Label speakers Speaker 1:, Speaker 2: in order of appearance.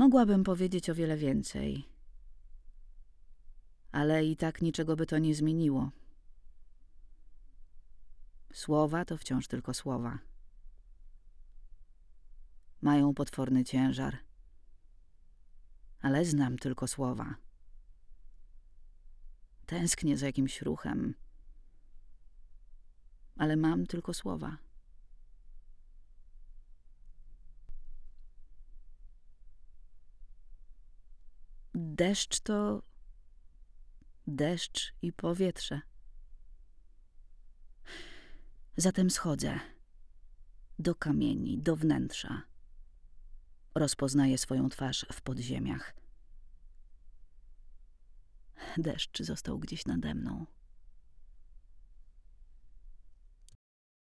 Speaker 1: Mogłabym powiedzieć o wiele więcej, ale i tak niczego by to nie zmieniło. Słowa to wciąż tylko słowa. Mają potworny ciężar, ale znam tylko słowa. Tęsknię za jakimś ruchem, ale mam tylko słowa. Deszcz to deszcz i powietrze. Zatem schodzę do kamieni, do wnętrza. Rozpoznaję swoją twarz w podziemiach. Deszcz został gdzieś nade mną.